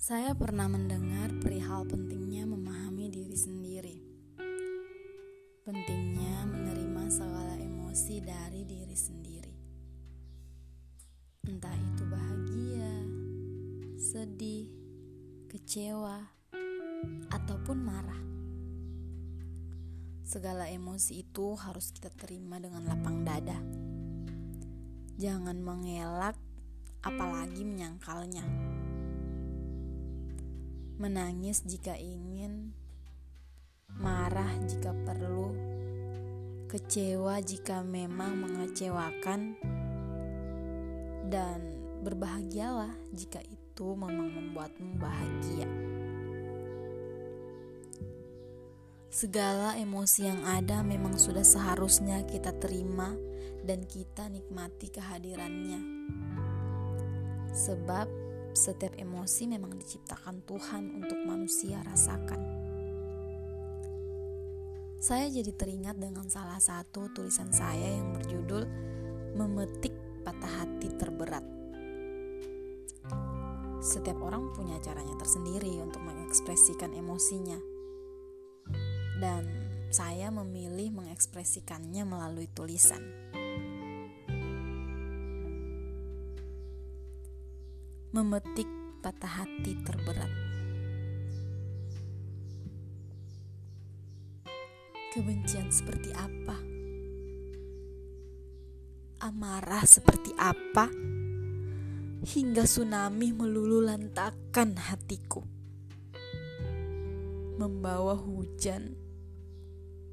Saya pernah mendengar perihal pentingnya memahami diri sendiri. Pentingnya menerima segala emosi dari diri sendiri. Entah itu bahagia, sedih, kecewa, ataupun marah. Segala emosi itu harus kita terima dengan lapang dada. Jangan mengelak, apalagi menyangkalnya menangis jika ingin, marah jika perlu, kecewa jika memang mengecewakan, dan berbahagialah jika itu memang membuatmu bahagia. Segala emosi yang ada memang sudah seharusnya kita terima dan kita nikmati kehadirannya. Sebab setiap emosi memang diciptakan Tuhan untuk manusia rasakan. Saya jadi teringat dengan salah satu tulisan saya yang berjudul "Memetik Patah Hati Terberat". Setiap orang punya caranya tersendiri untuk mengekspresikan emosinya, dan saya memilih mengekspresikannya melalui tulisan. Memetik patah hati terberat. Kebencian seperti apa? Amarah seperti apa? Hingga tsunami melulu lantakan hatiku. Membawa hujan,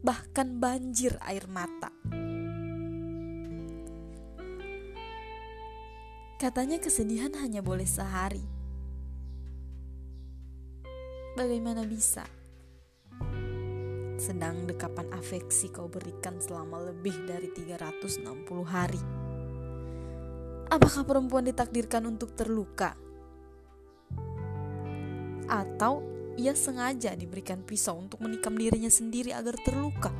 bahkan banjir air mata. Katanya kesedihan hanya boleh sehari. Bagaimana bisa? Sedang dekapan afeksi kau berikan selama lebih dari 360 hari. Apakah perempuan ditakdirkan untuk terluka? Atau ia sengaja diberikan pisau untuk menikam dirinya sendiri agar terluka?